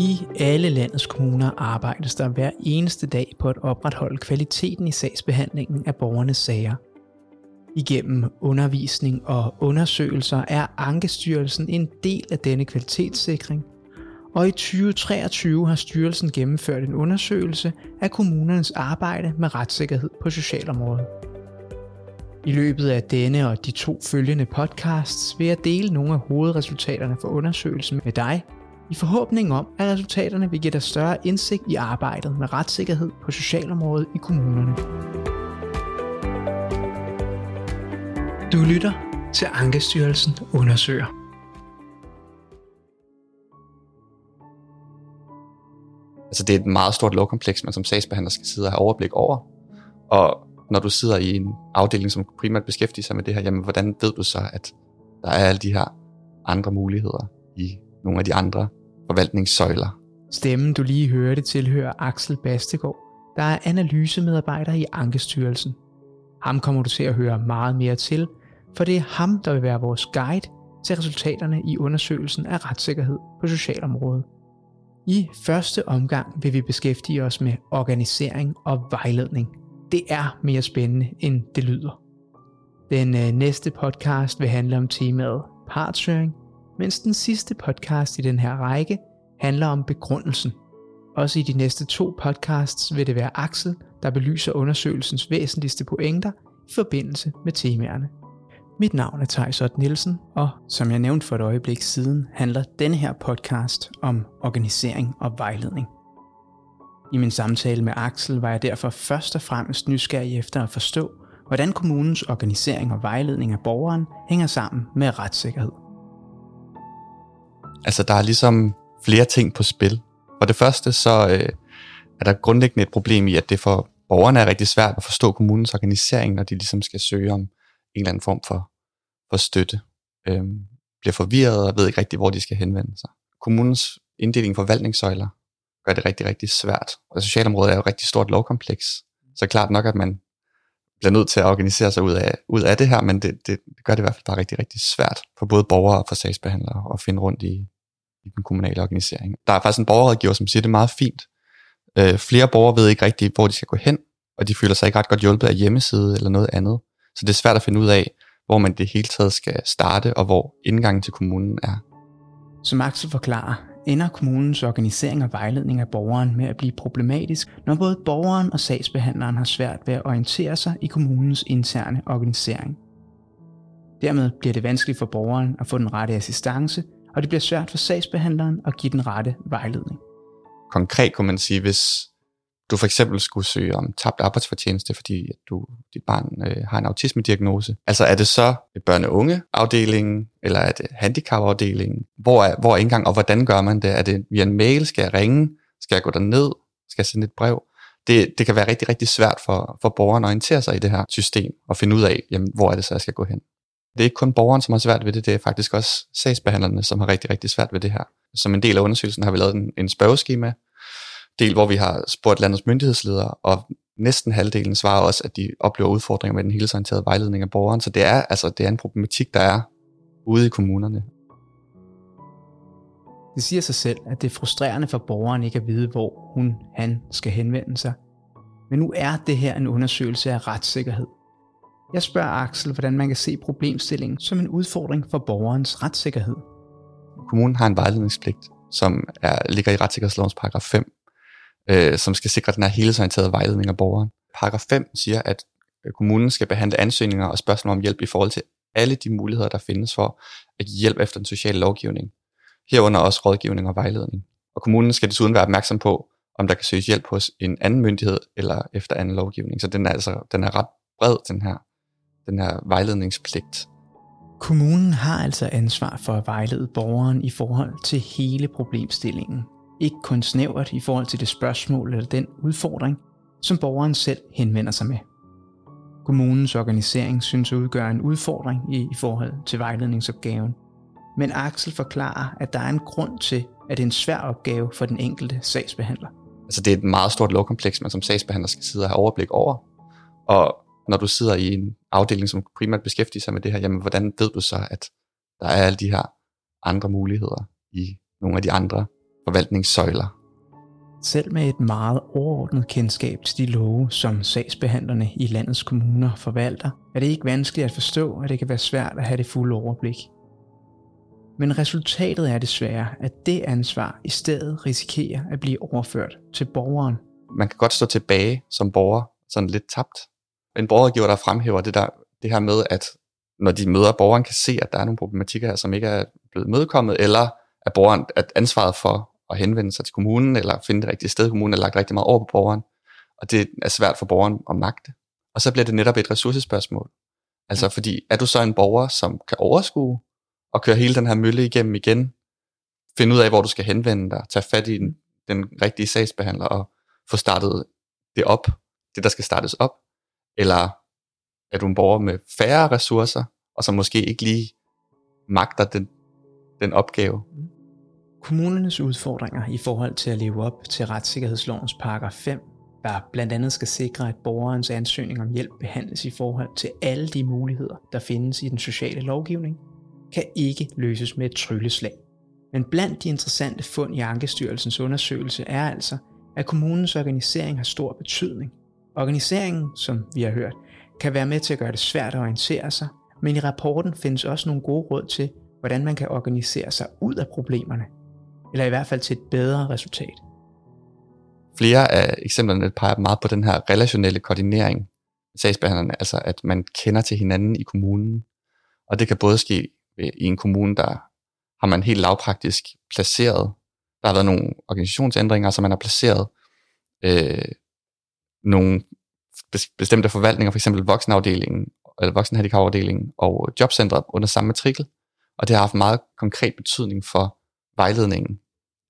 I alle landets kommuner arbejdes der hver eneste dag på at opretholde kvaliteten i sagsbehandlingen af borgernes sager. Igennem undervisning og undersøgelser er Ankestyrelsen en del af denne kvalitetssikring, og i 2023 har styrelsen gennemført en undersøgelse af kommunernes arbejde med retssikkerhed på socialområdet. I løbet af denne og de to følgende podcasts vil jeg dele nogle af hovedresultaterne for undersøgelsen med dig, i forhåbning om, at resultaterne vil give dig større indsigt i arbejdet med retssikkerhed på socialområdet i kommunerne. Du lytter til Ankestyrelsen undersøger. Altså det er et meget stort lovkompleks, man som sagsbehandler skal sidde og have overblik over. Og når du sidder i en afdeling, som primært beskæftiger sig med det her, jamen hvordan ved du så, at der er alle de her andre muligheder i nogle af de andre forvaltningssøjler? Stemmen, du lige hørte, tilhører Axel Bastegård, der er analysemedarbejder i Ankestyrelsen. Ham kommer du til at høre meget mere til, for det er ham, der vil være vores guide til resultaterne i undersøgelsen af retssikkerhed på socialområdet. I første omgang vil vi beskæftige os med organisering og vejledning. Det er mere spændende, end det lyder. Den øh, næste podcast vil handle om temaet partshøring, mens den sidste podcast i den her række handler om begrundelsen. Også i de næste to podcasts vil det være Axel, der belyser undersøgelsens væsentligste pointer i forbindelse med temaerne. Mit navn er Thijs Ott Nielsen, og som jeg nævnte for et øjeblik siden, handler denne her podcast om organisering og vejledning. I min samtale med Axel var jeg derfor først og fremmest nysgerrig efter at forstå, hvordan kommunens organisering og vejledning af borgeren hænger sammen med retssikkerhed. Altså der er ligesom flere ting på spil. For det første så øh, er der grundlæggende et problem i, at det for borgerne er rigtig svært at forstå kommunens organisering, når de ligesom skal søge om en eller anden form for, for støtte. Øhm, bliver forvirret og ved ikke rigtig, hvor de skal henvende sig. Kommunens inddeling forvaltningssøjler gør det rigtig, rigtig svært. Og socialområdet er jo et rigtig stort lovkompleks. Så klart nok, at man bliver nødt til at organisere sig ud af, ud af det her, men det, det, det gør det i hvert fald bare rigtig, rigtig svært for både borgere og for sagsbehandlere at finde rundt i, i den kommunale organisering. Der er faktisk en borgerrådgiver, som siger det er meget fint. Øh, flere borgere ved ikke rigtig, hvor de skal gå hen, og de føler sig ikke ret godt hjulpet af hjemmeside eller noget andet. Så det er svært at finde ud af, hvor man det hele taget skal starte, og hvor indgangen til kommunen er. Som Axel forklarer, ender kommunens organisering og vejledning af borgeren med at blive problematisk, når både borgeren og sagsbehandleren har svært ved at orientere sig i kommunens interne organisering. Dermed bliver det vanskeligt for borgeren at få den rette assistance, og det bliver svært for sagsbehandleren at give den rette vejledning. Konkret kunne man sige, hvis du for eksempel skulle søge om tabt arbejdsfortjeneste, fordi at du, dit barn øh, har en autismediagnose. Altså er det så børne- og unge afdelingen, eller er det handicapafdelingen? Hvor er, hvor er indgang, og hvordan gør man det? Er det via en mail? Skal jeg ringe? Skal jeg gå derned? Skal jeg sende et brev? Det, det kan være rigtig, rigtig svært for, for borgeren at orientere sig i det her system, og finde ud af, jamen, hvor er det så, jeg skal gå hen. Det er ikke kun borgeren, som har svært ved det, det er faktisk også sagsbehandlerne, som har rigtig, rigtig svært ved det her. Som en del af undersøgelsen har vi lavet en, en spørgeskema, del, hvor vi har spurgt landets myndighedsledere, og næsten halvdelen svarer også, at de oplever udfordringer med den helhedsorienterede vejledning af borgeren. Så det er, altså, det er en problematik, der er ude i kommunerne. Det siger sig selv, at det er frustrerende for borgeren ikke at vide, hvor hun, han skal henvende sig. Men nu er det her en undersøgelse af retssikkerhed. Jeg spørger Axel, hvordan man kan se problemstillingen som en udfordring for borgerens retssikkerhed. Kommunen har en vejledningspligt, som er, ligger i retssikkerhedslovens paragraf 5, øh, som skal sikre den her helhedsorienterede vejledning af borgeren. Paragraf 5 siger, at øh, kommunen skal behandle ansøgninger og spørgsmål om hjælp i forhold til alle de muligheder, der findes for at give hjælp efter den sociale lovgivning. Herunder også rådgivning og vejledning. Og kommunen skal desuden være opmærksom på, om der kan søges hjælp hos en anden myndighed eller efter anden lovgivning. Så den er altså den er ret bred, den her, den her vejledningspligt. Kommunen har altså ansvar for at vejlede borgeren i forhold til hele problemstillingen, ikke kun snævert i forhold til det spørgsmål eller den udfordring, som borgeren selv henvender sig med. Kommunens organisering synes at udgøre en udfordring i, forhold til vejledningsopgaven, men Axel forklarer, at der er en grund til, at det er en svær opgave for den enkelte sagsbehandler. Altså det er et meget stort lovkompleks, man som sagsbehandler skal sidde og have overblik over. Og når du sidder i en afdeling, som primært beskæftiger sig med det her, jamen hvordan ved du så, at der er alle de her andre muligheder i nogle af de andre forvaltningssøjler. Selv med et meget overordnet kendskab til de love, som sagsbehandlerne i landets kommuner forvalter, er det ikke vanskeligt at forstå, at det kan være svært at have det fulde overblik. Men resultatet er desværre, at det ansvar i stedet risikerer at blive overført til borgeren. Man kan godt stå tilbage som borger, sådan lidt tabt. En borgergiver, der fremhæver det, der, det her med, at når de møder borgeren, kan se, at der er nogle problematikker her, som ikke er blevet mødekommet, eller at borgeren, at ansvaret for at henvende sig til kommunen, eller finde det rigtige sted kommunen, er lagt rigtig meget over på borgeren, og det er svært for borgeren at magte. Og så bliver det netop et ressourcespørgsmål. Altså fordi, er du så en borger, som kan overskue og køre hele den her mølle igennem igen, finde ud af, hvor du skal henvende dig, tage fat i den, den rigtige sagsbehandler og få startet det op, det der skal startes op, eller er du en borger med færre ressourcer, og som måske ikke lige magter den, den opgave. Kommunernes udfordringer i forhold til at leve op til retssikkerhedslovens paragraf 5, der blandt andet skal sikre, at borgerens ansøgning om hjælp behandles i forhold til alle de muligheder, der findes i den sociale lovgivning, kan ikke løses med et trylleslag. Men blandt de interessante fund i Ankestyrelsens undersøgelse er altså, at kommunens organisering har stor betydning. Organiseringen, som vi har hørt, kan være med til at gøre det svært at orientere sig, men i rapporten findes også nogle gode råd til, hvordan man kan organisere sig ud af problemerne, eller i hvert fald til et bedre resultat. Flere af eksemplerne peger meget på den her relationelle koordinering sagsbehandlerne, altså at man kender til hinanden i kommunen. Og det kan både ske i en kommune, der har man helt lavpraktisk placeret, der har været nogle organisationsændringer, så man har placeret øh, nogle bestemte forvaltninger, f.eks. voksenafdelingen, eller voksenhandicapafdelingen og jobcentret under samme matrikel. Og det har haft meget konkret betydning for vejledningen,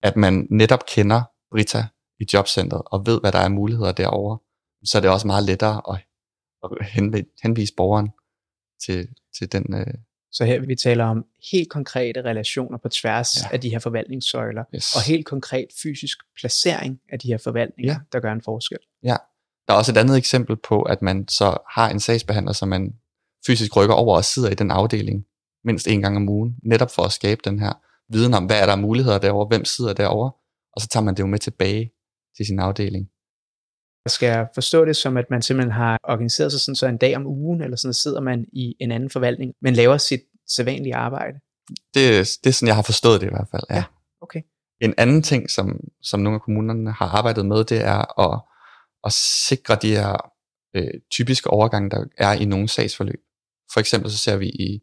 at man netop kender Brita i jobcentret og ved, hvad der er muligheder derovre. Så er det også meget lettere at, at henvise borgeren til, til den. Øh... Så her vi taler om helt konkrete relationer på tværs ja. af de her forvaltningssøjler, yes. og helt konkret fysisk placering af de her forvaltninger, ja. der gør en forskel. Ja, der er også et andet eksempel på, at man så har en sagsbehandler, som man fysisk rykker over og sidder i den afdeling mindst en gang om ugen, netop for at skabe den her viden om, hvad er der muligheder derovre, hvem sidder derovre, og så tager man det jo med tilbage til sin afdeling. Skal jeg forstå det som, at man simpelthen har organiseret sig sådan, så en dag om ugen, eller sådan, sidder man i en anden forvaltning, men laver sit sædvanlige arbejde? Det, det er sådan, jeg har forstået det i hvert fald, ja. ja okay. En anden ting, som, som nogle af kommunerne har arbejdet med, det er at at sikre de her øh, typiske overgange, der er i nogle sagsforløb. For eksempel så ser vi i,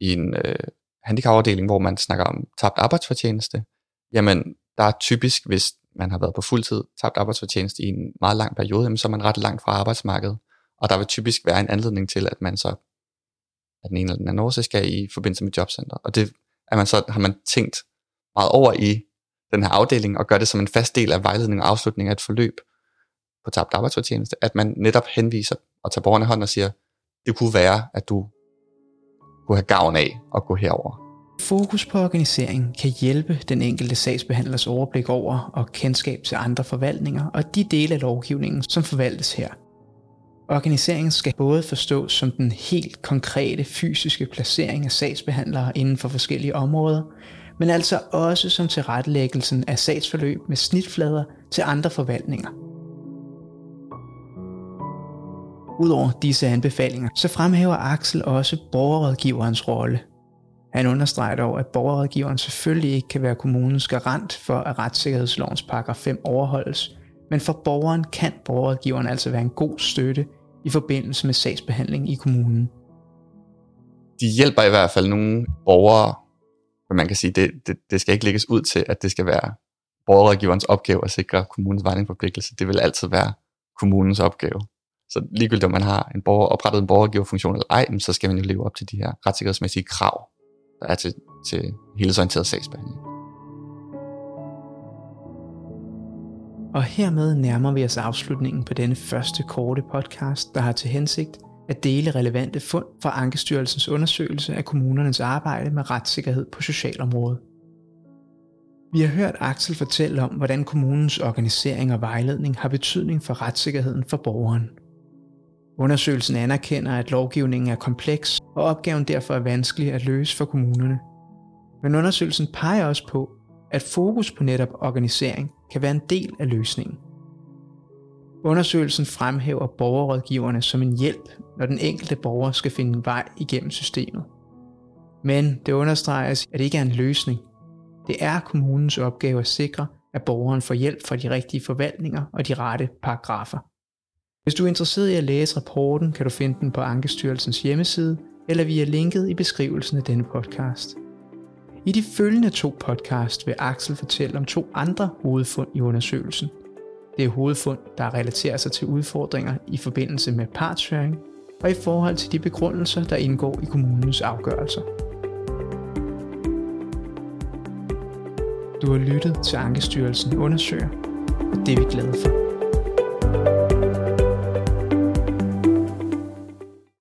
i en øh, handicapafdeling, hvor man snakker om tabt arbejdsfortjeneste, jamen der er typisk, hvis man har været på fuldtid tabt arbejdsfortjeneste i en meget lang periode, jamen, så er man ret langt fra arbejdsmarkedet. Og der vil typisk være en anledning til, at man så at den ene eller den anden årsag skal i forbindelse med jobcenter. Og det er man så, har man tænkt meget over i den her afdeling, og gør det som en fast del af vejledning og afslutning af et forløb, på tabt arbejdsfortjeneste, at man netop henviser og tager borgerne hånd og siger, det kunne være, at du kunne have gavn af at gå herover. Fokus på organisering kan hjælpe den enkelte sagsbehandlers overblik over og kendskab til andre forvaltninger og de dele af lovgivningen, som forvaltes her. Organiseringen skal både forstås som den helt konkrete fysiske placering af sagsbehandlere inden for forskellige områder, men altså også som tilrettelæggelsen af sagsforløb med snitflader til andre forvaltninger – Udover disse anbefalinger, så fremhæver Axel også borgerrådgiverens rolle. Han understreger dog, at borgerrådgiveren selvfølgelig ikke kan være kommunens garant for, at retssikkerhedslovens paragraf 5 overholdes, men for borgeren kan borgerrådgiveren altså være en god støtte i forbindelse med sagsbehandling i kommunen. De hjælper i hvert fald nogle borgere, men man kan sige, det, det, det skal ikke lægges ud til, at det skal være borgerrådgiverens opgave at sikre kommunens vejningsforpligtelse. Det vil altid være kommunens opgave. Så ligegyldigt om man har en borger, oprettet en borgergiverfunktion eller ej, så skal man jo leve op til de her retssikkerhedsmæssige krav, der er til, til helhedsorienteret sagsbehandling. Og hermed nærmer vi os afslutningen på denne første korte podcast, der har til hensigt at dele relevante fund fra Ankestyrelsens undersøgelse af kommunernes arbejde med retssikkerhed på socialområdet. Vi har hørt Axel fortælle om, hvordan kommunens organisering og vejledning har betydning for retssikkerheden for borgeren – Undersøgelsen anerkender, at lovgivningen er kompleks, og opgaven derfor er vanskelig at løse for kommunerne. Men undersøgelsen peger også på, at fokus på netop organisering kan være en del af løsningen. Undersøgelsen fremhæver borgerrådgiverne som en hjælp, når den enkelte borger skal finde en vej igennem systemet. Men det understreges, at det ikke er en løsning. Det er kommunens opgave at sikre, at borgeren får hjælp fra de rigtige forvaltninger og de rette paragrafer. Hvis du er interesseret i at læse rapporten, kan du finde den på Ankestyrelsens hjemmeside eller via linket i beskrivelsen af denne podcast. I de følgende to podcast vil Axel fortælle om to andre hovedfund i undersøgelsen. Det er hovedfund, der relaterer sig til udfordringer i forbindelse med partshøring og i forhold til de begrundelser, der indgår i kommunens afgørelser. Du har lyttet til Ankestyrelsen undersøger, og det er vi glade for.